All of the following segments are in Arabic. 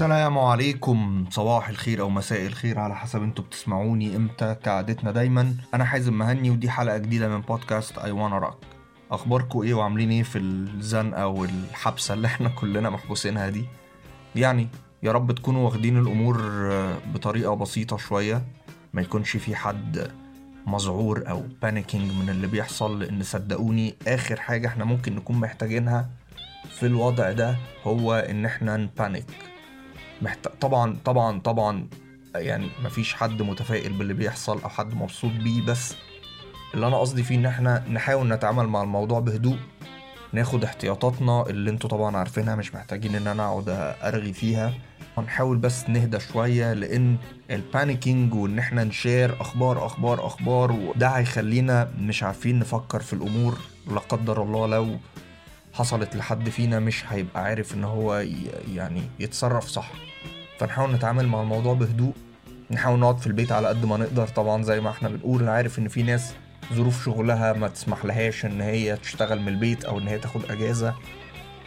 السلام عليكم. صباح الخير أو مساء الخير على حسب أنتوا بتسمعوني إمتى كعادتنا دايما. أنا حازم مهني ودي حلقة جديدة من بودكاست اي وأنا راك أخباركم إيه وعاملين إيه في الزنقة والحبسه اللي إحنا كلنا محبوسينها دي؟ يعني يا رب تكونوا واخدين الأمور بطريقة بسيطة شوية. ما يكونش في حد مذعور أو بانيكينج من اللي بيحصل لأن صدقوني آخر حاجة إحنا ممكن نكون محتاجينها في الوضع ده هو إن إحنا نبانيك محت... طبعا طبعا طبعا يعني مفيش حد متفائل باللي بيحصل أو حد مبسوط بيه بس اللي أنا قصدي فيه إن إحنا نحاول نتعامل مع الموضوع بهدوء ناخد احتياطاتنا اللي أنتوا طبعا عارفينها مش محتاجين إن أنا أقعد أرغي فيها. ونحاول بس نهدى شوية لأن البانيكينج وإن إحنا نشير أخبار أخبار أخبار وده هيخلينا مش عارفين نفكر في الأمور. لا قدر الله لو حصلت لحد فينا مش هيبقى عارف إن هو يعني يتصرف صح. فنحاول نتعامل مع الموضوع بهدوء. نحاول نقعد في البيت على قد ما نقدر. طبعا زي ما إحنا بنقول أنا عارف إن في ناس ظروف شغلها ما تسمح لهاش إن هي تشتغل من البيت أو إن هي تاخد أجازة.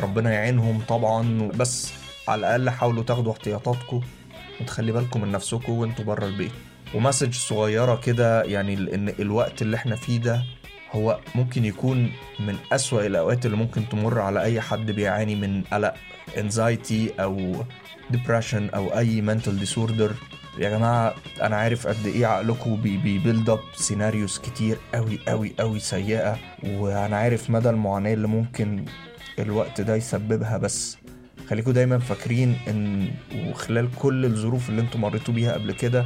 ربنا يعينهم طبعا. بس على الأقل حاولوا تاخدوا احتياطاتكم وتخلي بالكم من نفسكم وأنتوا بره البيت. ومسج صغيرة كده يعني إن الوقت اللي إحنا فيه ده هو ممكن يكون من أسوأ الأوقات اللي ممكن تمر على أي حد بيعاني من قلق. Anxiety أو depression أو أي mental disorder. يا جماعة أنا عارف قد إيه عقلكم بي build up scenarios كتير أوي أوي أوي سيئة. وأنا عارف مدى المعاناة اللي ممكن الوقت ده يسببها. بس خليكم دايما فاكرين إن وخلال كل الظروف اللي أنتم مريتوا بيها قبل كده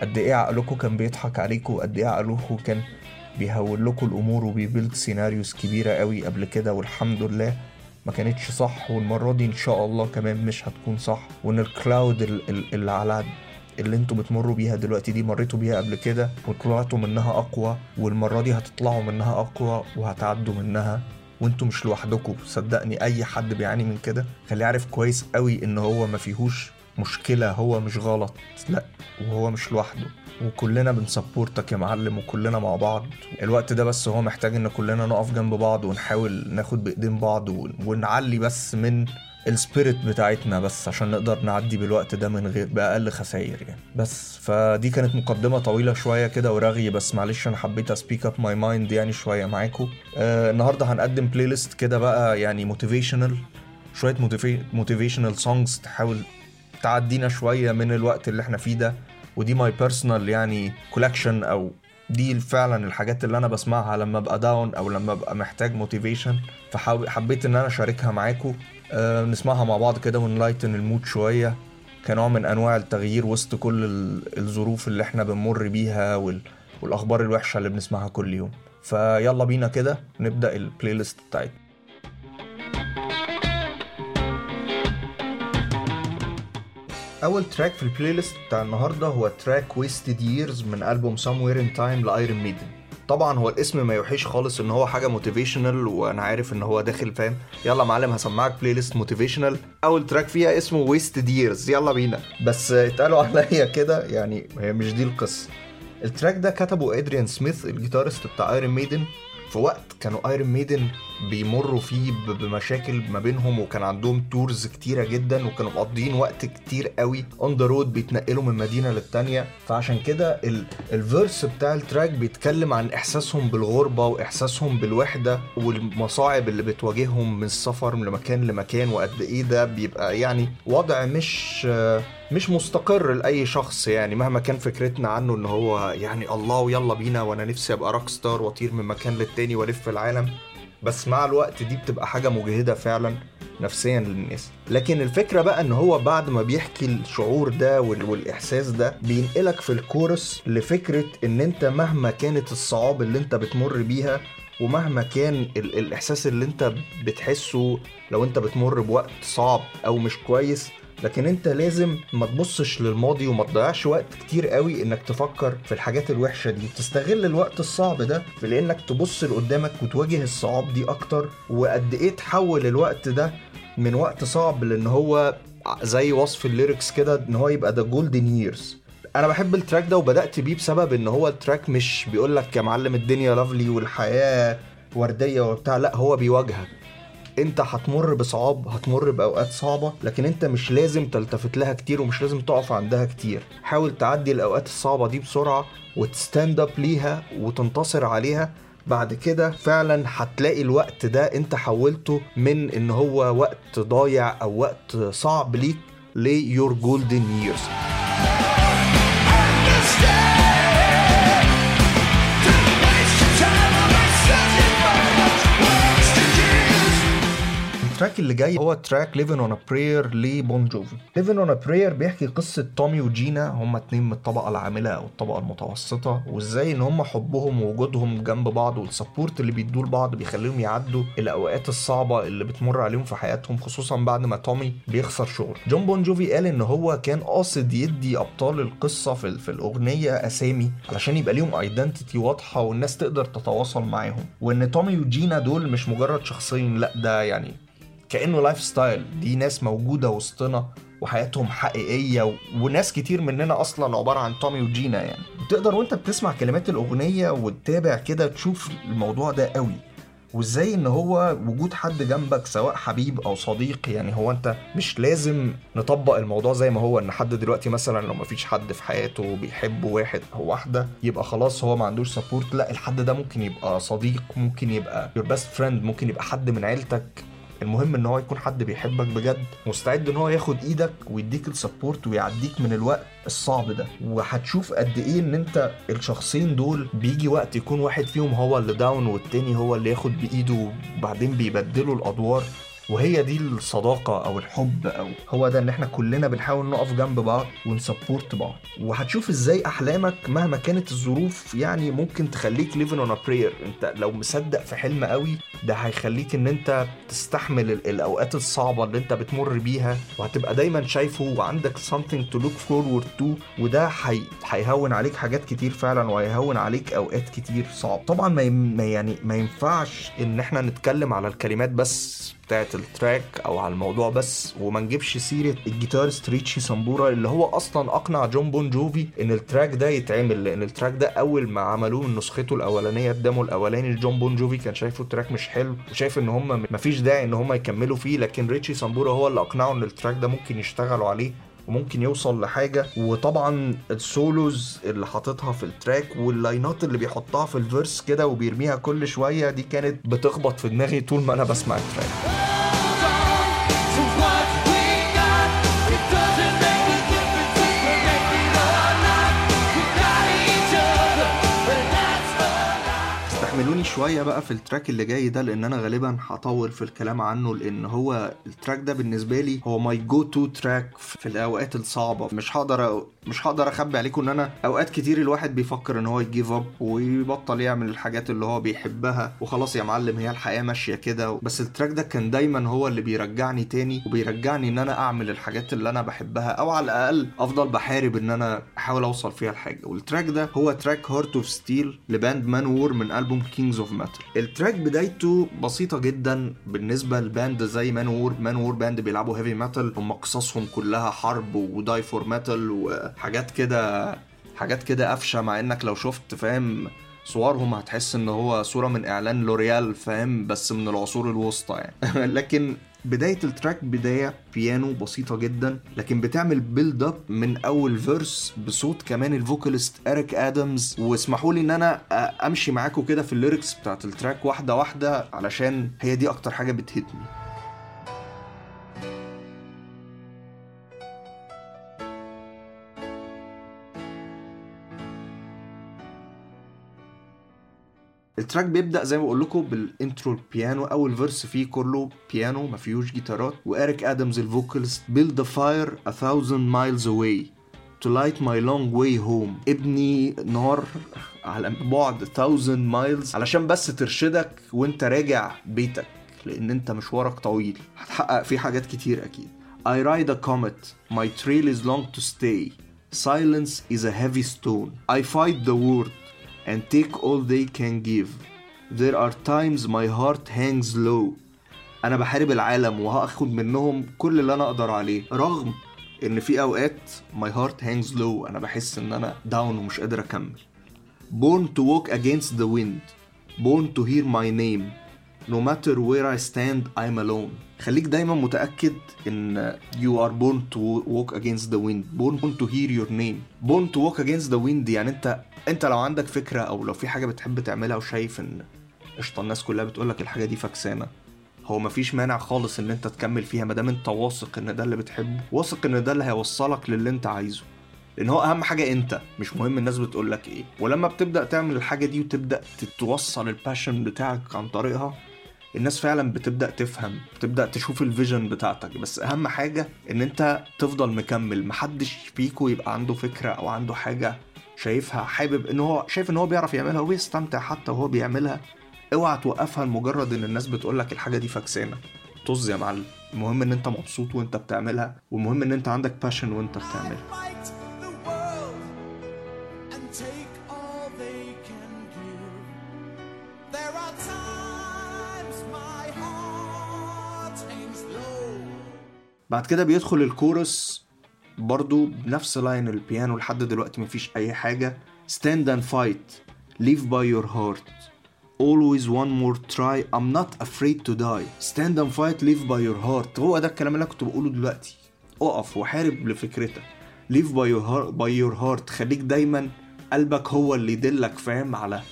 قد إيه عقلكم كان بيضحك عليكم قد إيه عقلكم كان بيهول لكم الأمور وبي build scenarios كبيرة قوي قبل كده. والحمد لله ما كانتش صح والمرة دي إن شاء الله كمان مش هتكون صح. وإن ال cloud اللي على اللي أنتوا بتمروا بيها دلوقتي دي مريتوا بيها قبل كده وطلعتوا منها أقوى والمرة دي هتطلعوا منها أقوى وهتعدوا منها. وإنتوا مش لوحدكم صدقني أي حد بيعاني من كده خليه عارف كويس قوي إن هو ما فيهوش مشكلة هو مش غلط لأ وهو مش لوحده. وكلنا بن support ك يا معلم وكلنا مع بعض. الوقت ده بس هو محتاج إن كلنا نقف جنب بعض ونحاول ناخد بإيدين بعض ونعلي بس من ال spirit بتاعتنا بس عشان نقدر نعدي بالوقت ده من غير بأقل خسائر يعني. بس فدي كانت مقدمة طويلة شوية كده ورغي بس معلش أنا حبيت speak up my mind يعني شوية معاكم آه النهارده هنقدم playlist كده بقى يعني motivational شوية motivational songs تحاول تعدينا شوية من الوقت اللي إحنا فيه ده. ودي my personal يعني collection أو دي فعلا الحاجات اللي أنا بسمعها لما أبقى down أو لما أبقى محتاج motivation فحبيت إن أنا أشاركها معاكم أه نسمعها مع بعض كده ون lighten ال mood شوية. كنوع من أنواع التغيير وسط كل الظروف اللي إحنا بنمر بيها والأخبار الوحشة اللي بنسمعها كل يوم. فيلا بينا كده نبدأ ال playlist بتاعتنا. أول track في ال playlist بتاع النهارده هو track Wasted Years من ألبوم Somewhere in Time ل Iron Maiden طبعا هو الاسم ما يوحيش خالص إن هو حاجة motivational وأنا عارف إن هو داخل فاهم؟ يلا معلم هسمعك playlist motivational أول track فيها اسمه Wasted Years يلا بينا. بس اتقلوا عليا كده يعني هي مش دي القصة. ال track ده كتبه ادريان سميث ال guitarist بتاع Iron Maiden في وقت كانوا Iron Maiden بيمروا فيه بمشاكل ما بينهم وكان عندهم tours كتيرة جدا وكانوا مقضيين وقت كتير قوي on the road بيتنقلوا من مدينة للتانية. فعشان كده ال verse بتاع ال track بيتكلم عن إحساسهم بالغربة وإحساسهم بالوحدة والمصاعب اللي بتواجههم من السفر من مكان لمكان وقد إيه ده بيبقى يعني وضع مش مش مستقر لأي شخص يعني مهما كان فكرتنا عنه إن هو يعني الله ويلا بينا وأنا نفسي أبقى rock star وأطير من مكان للتاني وألف العالم. بس مع الوقت دي بتبقى حاجة مجهدة فعلا نفسيا للناس. لكن الفكرة بقى إن هو بعد ما بيحكي الشعور ده والإحساس ده بينقلك في الكورس لفكرة إن أنت مهما كانت الصعاب اللي أنت بتمر بيها ومهما كان ال- الإحساس اللي أنت بتحسه لو أنت بتمر بوقت صعب أو مش كويس لكن انت لازم ما تبصش للماضي وما تضيعش وقت كتير قوي انك تفكر في الحاجات الوحشة دي. تستغل الوقت الصعب ده في انك تبص لقدامك وتواجه الصعاب دي أكتر. وقد إيه تحول الوقت ده من وقت صعب لإن هو زي وصف ال lyrics كده إن هو يبقى ده golden years أنا بحب ال track ده وبدأت بيه بسبب إن هو ال track مش بيقول لك يا معلم الدنيا lovely والحياة وردية وبتاع لأ هو بيواجهك. انت هتمر بصعاب هتمر بأوقات صعبة لكن انت مش لازم تلتفت لها كتير ومش لازم تقف عندها كتير. حاول تعدي الأوقات الصعبة دي بسرعة وت stand up ليها وتنتصر عليها. بعد كده فعلا هتلاقي الوقت ده انت حولته من إن هو وقت ضايع أو وقت صعب ليك ل your golden years ال track اللي جاي هو track Livin' on a Prayer ل Bon Jovi. Livin' on a Prayer بيحكي قصة تومي وجينا هما اتنين من الطبقة العاملة أو الطبقة المتوسطة وازاي إن هما حبهم ووجودهم جنب بعض وال support اللي بيدوه لبعض بيخليهم يعدوا الأوقات الصعبة اللي بتمر عليهم في حياتهم خصوصا بعد ما تومي بيخسر شغل. جون بون جوفي قال إن هو كان قاصد يدي أبطال القصة في, في الأغنية أسامي علشان يبقى ليهم identity واضحة والناس تقدر تتواصل معاهم وإن تومي وجينا دول مش مجرد شخصين لأ ده يعني كأنه lifestyle دي ناس موجودة وسطنا وحياتهم حقيقية و... وناس كتير مننا أصلا عبارة عن تومي وجينا يعني. تقدر وأنت بتسمع كلمات الأغنية وتتابع كده تشوف الموضوع ده قوي. وإزاي إن هو وجود حد جنبك سواء حبيب أو صديق يعني هو أنت مش لازم نطبق الموضوع زي ما هو إن حد دلوقتي مثلا لو مفيش حد في حياته بيحب واحد أو واحدة يبقى خلاص هو ما عندوش support لا الحد ده ممكن يبقى صديق ممكن يبقى your best friend ممكن يبقى حد من عيلتك. المهم إن هو يكون حد بيحبك بجد. مستعد إن هو ياخد إيدك ويديك ال support ويعديك من الوقت الصعب ده. وهتشوف قد إيه إن أنت الشخصين دول بيجي وقت يكون واحد فيهم هو اللي down والتاني هو اللي ياخد بإيده وبعدين بيبدلوا الأدوار. وهي دي الصداقة أو الحب أو هو ده إن إحنا كلنا بنحاول نقف جنب بعض ون support بعض. وهتشوف إزاي أحلامك مهما كانت الظروف يعني ممكن تخليك livin' on a prayer أنت لو مصدق في حلم قوي ده هيخليك إن أنت تستحمل الأوقات الصعبة اللي أنت بتمر بيها. وهتبقى دايما شايفه وعندك something to look forward to وده هي... هيهون عليك حاجات كتير فعلا وهيهون عليك أوقات كتير صعب. طبعا ما. يعني ما ينفعش إن إحنا نتكلم على الكلمات بس بتاعت ال track أو على الموضوع بس وما نجيبش سيرة ال guitarist ريتشي سامبورا اللي هو أصلا أقنع جون بون جوفي إن ال track ده يتعمل لأن ال track ده أول ما عملوه من نسخته الأولانية ال demo الأولاني جون بون جوفي كان شايفه ال track مش حلو وشايف إن هم مفيش داعي إن هم يكملوا فيه لكن ريتشي سامبورا هو اللي أقنعه إن ال track ده ممكن يشتغلوا عليه. وممكن يوصل لحاجة. وطبعا ال solos اللي حاططها في ال track واللاينات اللي بيحطها في ال verse كده وبيرميها كل شوية دي كانت بتخبط في دماغي طول ما أنا بسمع ال track. استحملوني شوية بقى في ال track اللي جاي ده لأن أنا غالبا هطول في الكلام عنه لأن هو ال track ده بالنسبة لي هو my go-to track في الأوقات الصعبة. مش هقدر مش هقدر أخبي عليكم إن أنا أوقات كتير الواحد بيفكر إن هو ي give up ويبطل يعمل الحاجات اللي هو بيحبها وخلاص يا معلم هي الحياة ماشية كده. بس ال track ده كان دايما هو اللي بيرجعني تاني وبيرجعني إن أنا أعمل الحاجات اللي أنا بحبها أو على الأقل أفضل بحارب إن أنا أحاول أوصل فيها لحاجه وال track ده هو track Heart of Steel ل band Manowar من ألبوم Kings of Metal ال track بدايته بسيطة جدا بالنسبة ل band زي Manowar Manowar band بيلعبوا heavy metal هم قصصهم كلها حرب و die for metal وحاجات كده حاجات كده قفشة مع إنك لو شفت فاهم صورهم هتحس إن هو صورة من إعلان لوريال فاهم بس من العصور الوسطى يعني. لكن بداية ال track بداية بيانو بسيطة جدا لكن بتعمل build up من أول verse بصوت كمان ال vocalist إريك آدمز واسمحوا لي إن أنا أمشي معاكم كده في ال lyrics بتاعت ال track واحدة واحدة علشان هي دي أكتر حاجة بتهزني. ال track بيبدأ زي ما بقول لكم بال intro البيانو اول verse فيه كله بيانو ما فيهوش جيتارات. واريك ادمز ال vocals build a fire a thousand miles away to light my long way home. ابني نار على بعد thousand miles علشان بس ترشدك وانت راجع بيتك لأن انت مشوارك طويل. هتحقق فيه حاجات كتير أكيد. I ride a comet. My trail is long to stay. Silence is a heavy stone. I fight the world. And take all they can give. There are times my heart hangs low. أنا بحارب العالم وهاخد منهم كل اللي أنا أقدر عليه رغم إن في أوقات my heart hangs low أنا بحس إن أنا داون ومش قادر أكمل. Born to walk against the wind. Born to hear my name. No matter where I stand I'm alone. خليك دايما متأكد إن you are born to walk against the wind. Born to hear your name. Born to walk against the wind يعني انت أنت لو عندك فكرة أو لو في حاجة بتحب تعملها وشايف إن قشطة الناس كلها بتقولك الحاجة دي فكسانة. هو مفيش مانع خالص إن أنت تكمل فيها مادام أنت واثق إن ده اللي بتحبه. واثق إن ده اللي هيوصلك للي أنت عايزه. لأن هو أهم حاجة أنت مش مهم الناس بتقول لك إيه. ولما بتبدأ تعمل الحاجة دي وتبدأ تتوصل ال passion بتاعك عن طريقها الناس فعلا بتبدأ تفهم بتبدأ تشوف ال vision بتاعتك. بس أهم حاجة إن أنت تفضل مكمل محدش فيكو يبقى عنده فكرة أو عنده حاجة شايفها حابب إن هو شايف إن هو بيعرف يعملها وبيستمتع حتى وهو بيعملها. اوعى توقفها لمجرد إن الناس بتقول لك الحاجة دي فكسانه طز يا معلم. المهم إن أنت مبسوط وأنت بتعملها والمهم إن أنت عندك باشن وأنت بتعملها. بعد كده بيدخل الكورس برضو بنفس لاين البيانو لحد دلوقتي مفيش أي حاجة. Stand and fight. Live by your heart. Always one more try. I'm not afraid to die. Stand and fight live by your heart. هو ده الكلام اللي كنت بقوله دلوقتي. اقف وحارب لفكرتك. Live by your heart, by your heart. خليك دايما قلبك هو اللي يدلك فاهم؟ على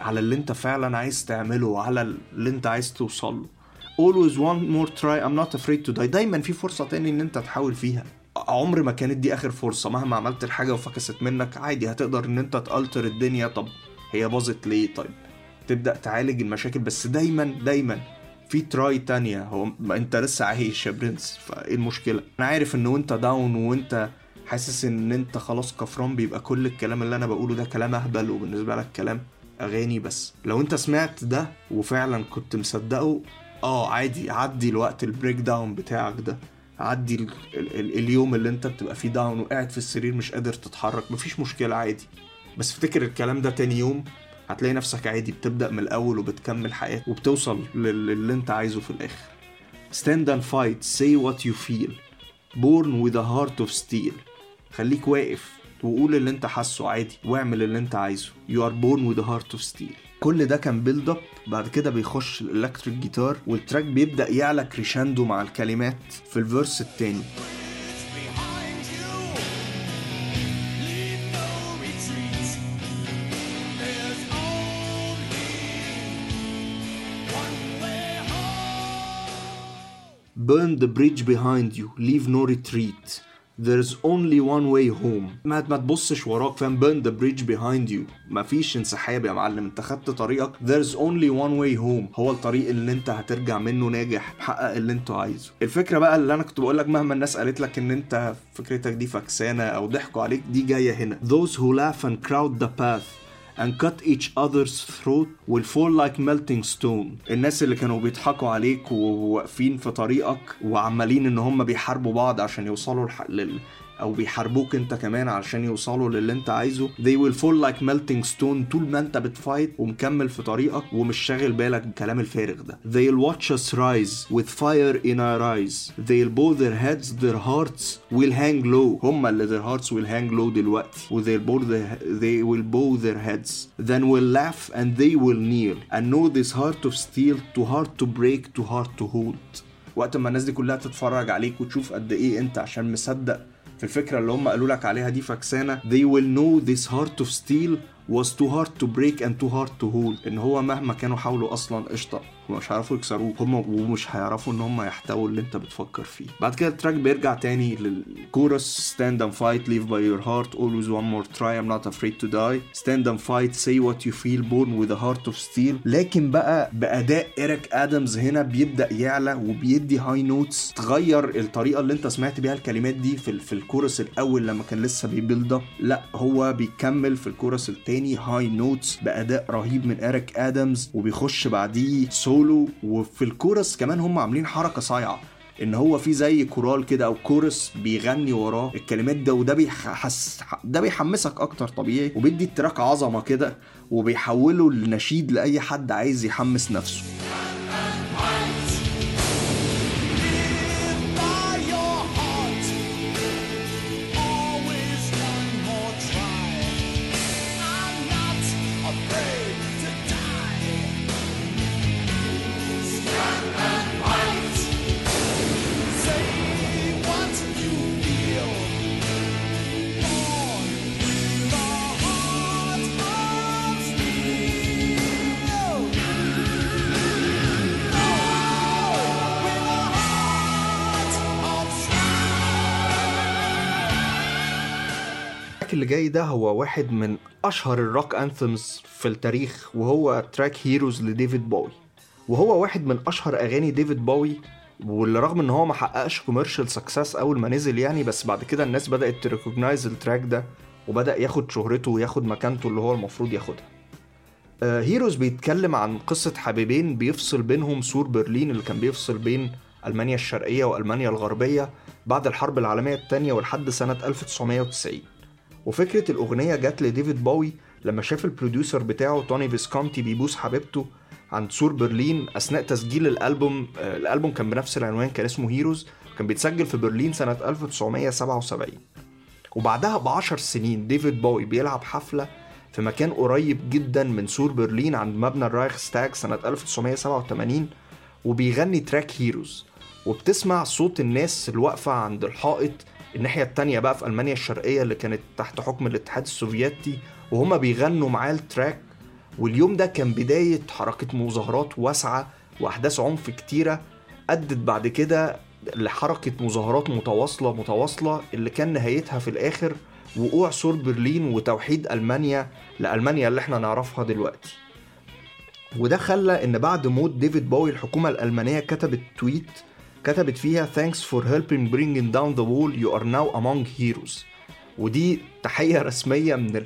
على اللي أنت فعلا عايز تعمله وعلى اللي أنت عايز توصل له. Always one more try. I'm not afraid to die. دايما في فرصة تاني إن أنت تحاول فيها. عمر ما كانت دي آخر فرصة. مهما عملت الحاجة وفكست منك عادي هتقدر إن أنت ت alter الدنيا. طب هي باظت ليه؟ طيب تبدأ تعالج المشاكل. بس دايما دايما في try تانية. هو ما أنت لسه عايش يا برنس فإيه المشكلة؟ أنا عارف إن وأنت down وأنت حاسس إن أنت خلاص كفران بيبقى كل الكلام اللي أنا بقوله ده كلام أهبل وبالنسبة لك كلام أغاني بس. لو أنت سمعت ده وفعلا كنت مصدقه آه عادي عدي الوقت ال breakdown بتاعك ده. عدي ال ال ال اليوم اللي انت بتبقى فيه down وقاعد في السرير مش قادر تتحرك مفيش مشكلة عادي. بس افتكر الكلام ده تاني يوم هتلاقي نفسك عادي بتبدأ من الأول وبتكمل حياتك وبتوصل لل- للي انت عايزه في الآخر. Stand and fight say what you feel. Born with a heart of steel. خليك واقف وقول اللي انت حاسه عادي واعمل اللي انت عايزه. Are born with a heart of steel. كل ده كان build up بعد كده بيخش ال electric guitar وال track بيبدأ يعلى crescendo مع الكلمات في ال verse home. burn the bridge behind you. Leave no retreat. There's only one way home. ما ما تبصش وراك فاهم. Burn the bridge behind you. مفيش انسحاب يا معلم. انت خدت طريقك. There's only one way home. هو الطريق اللي انت هترجع منه ناجح. محقق اللي انت عايزه. الفكرة بقى اللي أنا كنت بقول لك مهما الناس قالت لك إن أنت فكرتك دي فكسانة أو ضحكوا عليك دي جاية هنا. Those who laugh and crowd the path. And cut each other's throat will fall like melting stone الناس اللي كانوا بيضحكوا عليك وواقفين في طريقك وعمالين إن هم بيحاربوا بعض عشان يوصلوا. أو بيحاربوك انت كمان علشان يوصلوا للي انت عايزه they will fall like melting stone طول ما انت بتفايت ومكمل في طريقك ومش شاغل بالك بالكلام الفارغ ده they'll watch us rise with fire in our eyes they'll bow their heads their hearts will hang low هم اللي their hearts will hang low دلوقتي و they'll bow their, they will bow their heads then will laugh and they will kneel and know this heart of steel too hard to break too hard to hold وقت ما الناس دي كلها تتفرج عليك وتشوف قد إيه انت عشان مصدق في الفكرة اللي هم قالوا لك عليها دي فكسانة they will know this heart of steel was too hard to break and too hard to hold إن هو مهما كانوا حاولوا أصلا قشطة. ومش هيعرفوا يكسروه هم ومش هيعرفوا إن هم يحتووا اللي أنت بتفكر فيه. بعد كده ال track بيرجع تاني لل chorus stand and fight live by your heart always one more try I'm not afraid to die. Stand and fight say what you feel born with a heart of steel. لكن بقى بأداء إيريك آدمز هنا بيبدأ يعلى وبيدي high notes تغير الطريقة اللي أنت سمعت بيها الكلمات دي في في الكورس الأول لما كان لسه بي build up لا هو بيكمل في الكورس التاني high notes بأداء رهيب من إيريك آدمز وبيخش بعديه سولو وفي الكورس كمان هم عاملين حركة صايعة إن هو في زي كورال كده أو كورس بيغني وراه الكلمات ده وده بيحس ده بيحمسك أكتر طبيعي وبيدي ال track عظمة كده وبيحوله لنشيد لأي حد عايز يحمس نفسه. اللي جاي ده هو واحد من أشهر ال rock anthems في التاريخ وهو track Heroes لديفيد بوي وهو واحد من أشهر أغاني ديفيد بوي واللي رغم إن هو ما حققش commercial success أول ما نزل يعني بس بعد كده الناس بدأت ت recognize ال track ده وبدأ ياخد شهرته وياخد مكانته اللي هو المفروض ياخدها. Heroes بيتكلم عن قصة حبيبين بيفصل بينهم سور برلين اللي كان بيفصل بين ألمانيا الشرقية وألمانيا الغربية بعد الحرب العالمية الثانية ولحد سنة 1990 وفكرة الأغنية جت لديفيد باوي لما شاف ال producer بتاعه توني فيسكونتي بيبوس حبيبته عند سور برلين أثناء تسجيل الألبوم آه، الألبوم كان بنفس العنوان كان اسمه Heroes كان بيتسجل في برلين سنة 1977 وبعدها بعشر سنين ديفيد باوي بيلعب حفلة في مكان قريب جدا من سور برلين عند مبنى الرايخستاج سنة 1987 وبيغني track Heroes. وبتسمع صوت الناس الواقفة عند الحائط الناحية التانية بقى في ألمانيا الشرقية اللي كانت تحت حكم الاتحاد السوفيتي وهما بيغنوا معاه ال track. واليوم ده كان بداية حركة مظاهرات واسعة وأحداث عنف كتيرة أدت بعد كده لحركة مظاهرات متواصلة متواصلة اللي كان نهايتها في الآخر وقوع سور برلين وتوحيد ألمانيا لألمانيا اللي إحنا نعرفها دلوقتي. وده خلى إن بعد موت ديفيد باوي الحكومة الألمانية كتبت tweet كتبت فيها thanks for helping bringing down the wall you are now among heroes ودي تحية رسمية من.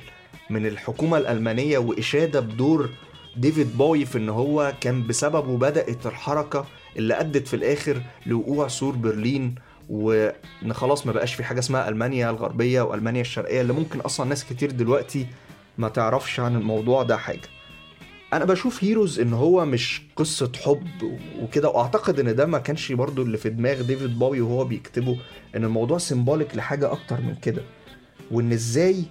من الحكومة الألمانية وإشادة بدور ديفيد باوي في إن هو كان بسببه بدأت الحركة اللي أدت في الآخر لوقوع سور برلين وإن خلاص ما بقاش في حاجة اسمها ألمانيا الغربية وألمانيا الشرقية اللي ممكن أصلا ناس كتير دلوقتي ما تعرفش عن الموضوع ده حاجة أنا بشوف هيروز إن هو مش قصة حب وكده وأعتقد إن ده ما كانش برضو اللي في دماغ ديفيد باوي وهو بيكتبه إن الموضوع سيمبوليك لحاجة أكتر من كده. وإن إزاي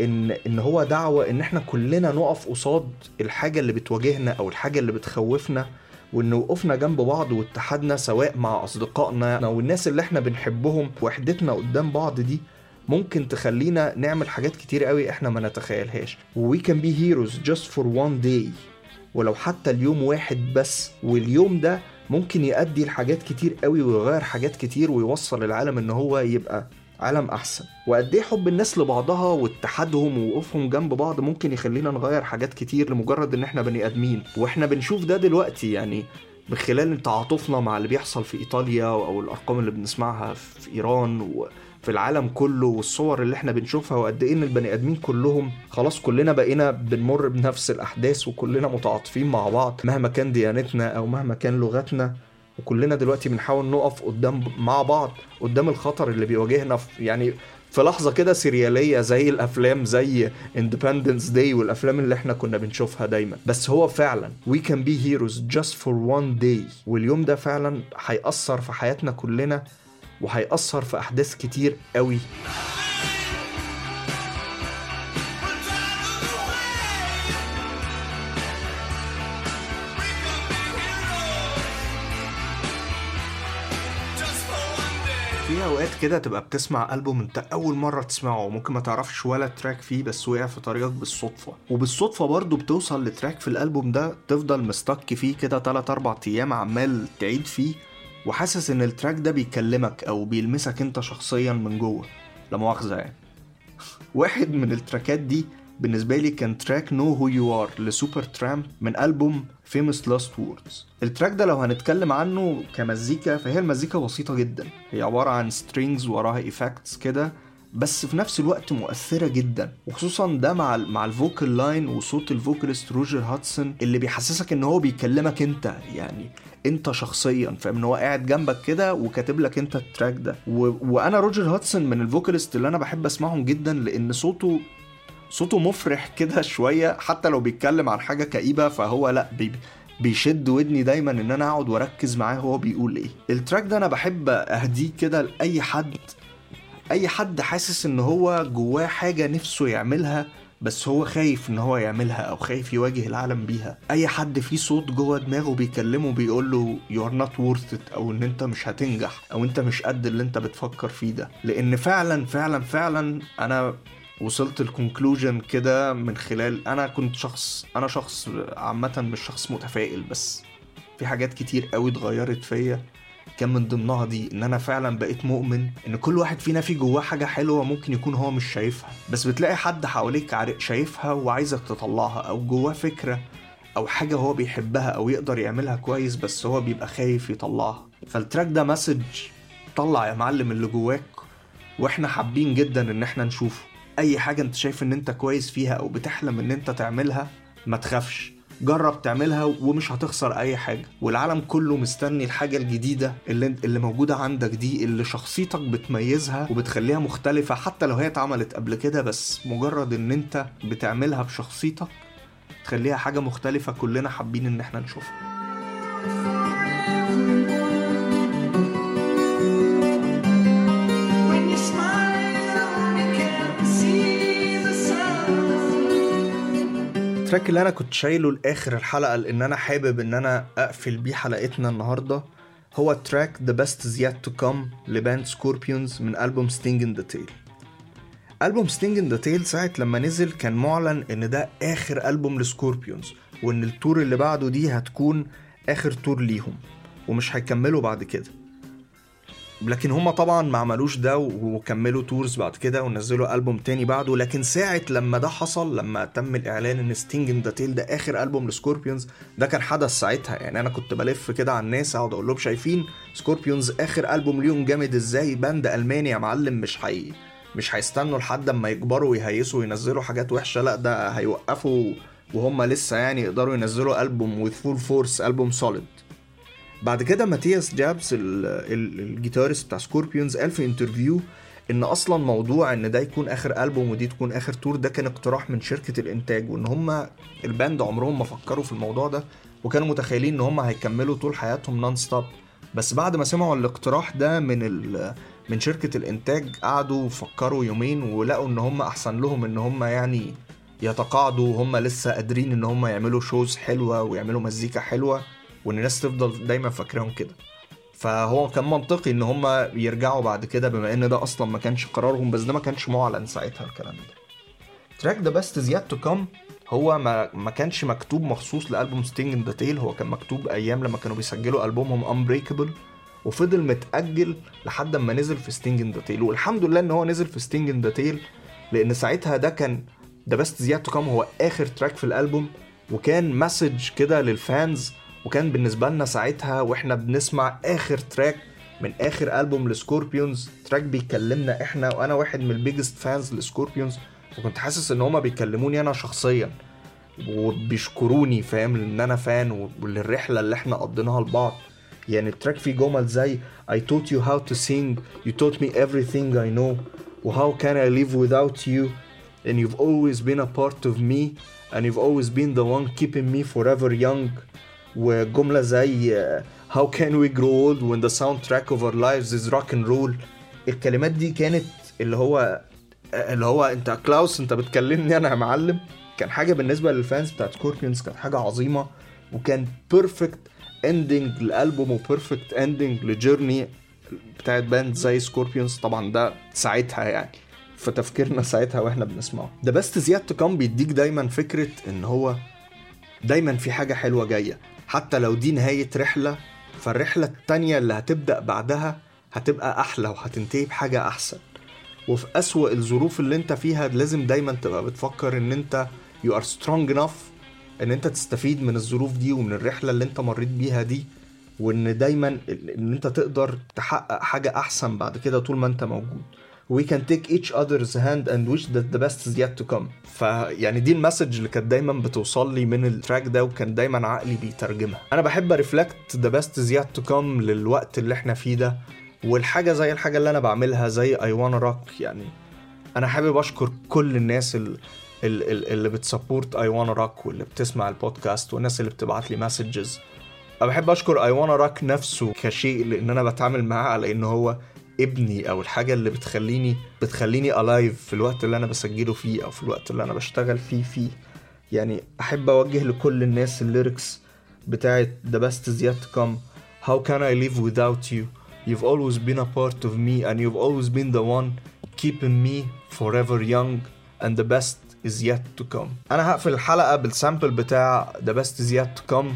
إن إن هو دعوة إن إحنا كلنا نقف قصاد الحاجة اللي بتواجهنا أو الحاجة اللي بتخوفنا وإن وقفنا جنب بعض واتحدنا سواء مع أصدقائنا والناس اللي إحنا بنحبهم وحدتنا قدام بعض دي ممكن تخلينا نعمل حاجات كتير قوي إحنا ما نتخيلهاش. We can be heroes just for one day. ولو حتى اليوم واحد بس واليوم ده ممكن يؤدي لحاجات كتير قوي ويغير حاجات كتير ويوصل العالم إن هو يبقى عالم أحسن. وقد إيه حب الناس لبعضها واتحادهم ووقوفهم جنب بعض ممكن يخلينا نغير حاجات كتير لمجرد إن إحنا بني آدمين. وإحنا بنشوف ده دلوقتي يعني من خلال تعاطفنا مع اللي بيحصل في إيطاليا أو الأرقام اللي بنسمعها في إيران وفي العالم كله والصور اللي إحنا بنشوفها وقد إيه ان البني ادمين كلهم خلاص كلنا بقينا بنمر بنفس الأحداث وكلنا متعاطفين مع بعض مهما كان ديانتنا أو مهما كان لغتنا. وكلنا دلوقتي بنحاول نقف قدام مع بعض قدام الخطر اللي بيواجهنا في يعني في لحظة كده سريالية زي الأفلام زي Independence Day والأفلام اللي إحنا كنا بنشوفها دايما. بس هو فعلا we can be heroes just for one day واليوم ده فعلا هيأثر في حياتنا كلنا وهيأثر في أحداث كتير قوي. في أوقات كده تبقى بتسمع ألبوم أنت أول مرة تسمعه وممكن ما تعرفش ولا تراك فيه بس وقع في طريقك بالصدفة. وبالصدفة برضو بتوصل لتراك في الألبوم ده تفضل مستك فيه كده 3 4 أيام عمال تعيد فيه وحاسس إن ال track ده بيكلمك أو بيلمسك أنت شخصيا من جوه لا مؤاخذة يعني. واحد من التراكات دي بالنسبة لي كان track Know Who You Are ل Supertramp من ألبوم Famous Last Words ال track ده لو هنتكلم عنه كمزيكا فهي المزيكا بسيطة جدا. هي عبارة عن strings وراها effects كده بس في نفس الوقت مؤثرة جدا وخصوصا ده مع ال مع ال vocal line وصوت ال vocalist روجر هودجسون اللي بيحسسك إن هو بيكلمك أنت يعني أنت شخصيا فاهم؟ إن هو قاعد جنبك كده وكاتب لك أنت ال track ده. و... وأنا روجر هودجسون من ال vocalists اللي أنا بحب أسمعهم جدا لأن صوته صوته مفرح كده شوية حتى لو بيتكلم عن حاجة كئيبة فهو لأ بي بيشد ودني دايما إن أنا أقعد وأركز معاه هو بيقول إيه. ال track ده أنا بحب أهديه كده لأي حد أي حد حاسس إن هو جواه حاجة نفسه يعملها بس هو خايف إن هو يعملها أو خايف يواجه العالم بيها. أي حد فيه صوت جوه دماغه بيكلمه بيقول له you are not worth it أو إن أنت مش هتنجح أو أنت مش قد اللي أنت بتفكر فيه ده. لأن فعلا فعلا فعلا أنا وصلت ال conclusion كده من خلال أنا كنت شخص أنا شخص عامة مش شخص متفائل بس في حاجات كتير قوي اتغيرت فيا. كان من ضمنها دي إن أنا فعلا بقيت مؤمن إن كل واحد فينا في جواه حاجة حلوة ممكن يكون هو مش شايفها. بس بتلاقي حد حواليك شايفها وعايزك تطلعها أو جواه فكرة أو حاجة هو بيحبها أو يقدر يعملها كويس بس هو بيبقى خايف يطلعها. فال track ده message طلع يا معلم اللي جواك وإحنا حابين جدا إن إحنا نشوفه. أي حاجة أنت شايف إن أنت كويس فيها أو بتحلم إن أنت تعملها ما تخافش. جرب تعملها ومش هتخسر أي حاجة. والعالم كله مستني الحاجة الجديدة اللي اللي موجودة عندك دي اللي شخصيتك بتميزها وبتخليها مختلفة حتى لو هي اتعملت قبل كده بس مجرد إن انت بتعملها بشخصيتك تخليها حاجة مختلفة كلنا حابين إن إحنا نشوفها. ال track اللي أنا كنت شايله لآخر الحلقة لأن أنا حابب إن أنا أقفل بيه حلقتنا النهارده هو The Best Is Yet To Come ل band Scorpions من ألبوم Sting in the Tail. ألبوم Sting in the Tail ساعة لما نزل كان معلن إن ده آخر ألبوم ل Scorpions وإن ال tour اللي بعده دي هتكون آخر tour ليهم ومش هيكملوا بعد كده. لكن هما طبعا ما عملوش ده وكملوا tours بعد كده ونزلوا ألبوم تاني بعده. لكن ساعة لما ده حصل لما تم الإعلان إن Sting in the Tail ده آخر ألبوم ل Scorpions ده كان حدث ساعتها. يعني أنا كنت بلف كده على الناس أقعد أقول لهم شايفين Scorpions آخر ألبوم ليهم جامد إزاي؟ band ألماني يا معلم مش حي مش هيستنوا لحد أما يكبروا ويهيسوا وينزلوا حاجات وحشة. لأ ده هيوقفوا وهم لسه يعني يقدروا ينزلوا ألبوم with full force ألبوم solid. بعد كده ماتياس جابس ال- ال- ال guitarist بتاع Scorpions قال في interview إن أصلا موضوع إن ده يكون آخر ألبوم ودي تكون آخر tour ده كان اقتراح من شركة الإنتاج وإن هم ال band عمرهم ما فكروا في الموضوع ده وكانوا متخيلين إن هم هيكملوا طول حياتهم non stop بس بعد ما سمعوا الاقتراح ده من من شركة الإنتاج قعدوا فكروا يومين ولقوا إن هم أحسن لهم إن هم يعني يتقاعدوا وهم لسه قادرين إن هم يعملوا shows حلوة ويعملوا مزيكا حلوة. وإن الناس تفضل دايما فاكراهم كده. فهو كان منطقي إن هم يرجعوا بعد كده بما إن ده أصلا ما كانش قرارهم بس ده ما كانش معلن ساعتها الكلام ده. track The Best Is Yet To Come هو ما ما كانش مكتوب مخصوص لألبوم Sting in the Tail هو كان مكتوب أيام لما كانوا بيسجلوا ألبومهم Unbreakable وفضل متأجل لحد ما نزل في Sting in the Tail والحمد لله إن هو نزل في Sting in the Tail لأن ساعتها ده كان The Best Is Yet To Come هو آخر track في الألبوم وكان message كده لل fans وكان بالنسبة لنا ساعتها وإحنا بنسمع آخر track من آخر ألبوم ل Scorpions. track بيكلمنا إحنا وأنا واحد من ال biggest fans ل Scorpions. وكنت حاسس إن هما بيكلموني أنا شخصيا. وبيشكروني فاهم لأن أنا فان وللرحلة اللي إحنا قضيناها لبعض. يعني التراك فيه جمل زي I taught you how to sing. You taught me everything I know. و how can I live without you. And you've always been a part of me. And you've always been the one keeping me forever young. وجملة زي uh, how can we grow old when the soundtrack of our lives is rock and roll? الكلمات دي كانت اللي هو اللي هو انت كلاوس انت بتكلمني أنا يا معلم. كان حاجة بالنسبة لل fans بتاعت Scorpions كانت حاجة عظيمة. وكان perfect ending للالبوم و perfect ending ل journey بتاعت band زي Scorpions طبعا ده ساعتها يعني في تفكيرنا ساعتها وإحنا بنسمعه. The best is yet to come بيديك دايما فكرة إن هو دايما في حاجة حلوة جاية. حتى لو دي نهاية رحلة فالرحلة التانية اللي هتبدأ بعدها هتبقى أحلى وهتنتهي بحاجة أحسن. وفي أسوأ الظروف اللي أنت فيها لازم دايما تبقى بتفكر إن أنت you are strong enough إن أنت تستفيد من الظروف دي ومن الرحلة اللي أنت مريت بيها دي وإن دايما إن أنت تقدر تحقق حاجة أحسن بعد كده طول ما أنت موجود. We can take each other's hand and wish that the best is yet to come. فيعني دي ال message اللي كانت دايما بتوصل لي من ال track ده وكان دايما عقلي بيترجمها. أنا بحب أ reflect the best is yet to come للوقت اللي إحنا فيه ده والحاجة زي الحاجة اللي أنا بعملها زي I Wanna Rock يعني أنا حابب أشكر كل الناس ال- ال- ال- اللي بت support I Wanna Rock واللي بتسمع البودكاست والناس اللي بتبعت لي messages أنا بحب أشكر I Wanna Rock نفسه كشيء لأن أنا بتعامل معاه على ان هو ابني أو الحاجة اللي بتخليني بتخليني alive في الوقت اللي أنا بسجله فيه أو في الوقت اللي أنا بشتغل فيه فيه يعني احب اوجه لكل الناس ال lyrics بتاعت The best is yet to come How can I live without you You've always been a part of me and you've always been the one keeping me forever young and the best is yet to come أنا هقفل الحلقة بال sample بتاع The best is yet to come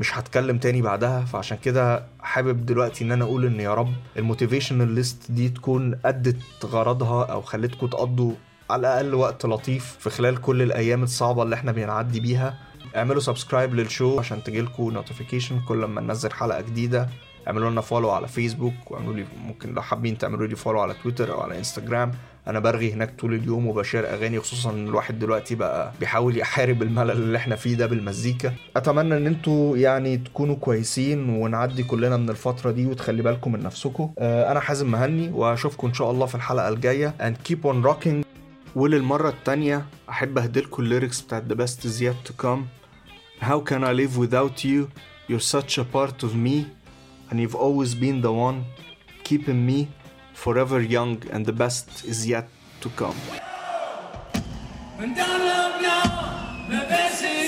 مش هتكلم تاني بعدها فعشان كده حابب دلوقتي إن أنا أقول إن يا رب ال motivational list دي تكون أدت غرضها أو خلتكم تقضوا على الأقل وقت لطيف في خلال كل الأيام الصعبة اللي إحنا بنعدي بيها. اعملوا subscribe لل show عشان تجيلكوا notification كل ما ننزل حلقة جديدة. اعملوا لنا follow على فيسبوك واعملوا لي ممكن لو حابين تعملوا لي follow على تويتر أو على انستجرام أنا برغي هناك طول اليوم وب share أغاني خصوصا إن الواحد دلوقتي بقى بيحاول يحارب الملل اللي إحنا فيه ده بالمزيكا. أتمنى إن أنتوا يعني تكونوا كويسين ونعدي كلنا من الفترة دي وتخلي بالكم من نفسكم. آه، أنا حازم مهني وأشوفكم إن شاء الله في الحلقة الجاية. And keep on rocking. وللمرة التانية أحب اهدلكم الليركس بتاعت the best is yet to come. How can I live without you? You're such a part of me, and you've always been the one keeping me forever young, and the best is yet to come. And don't look now, the best is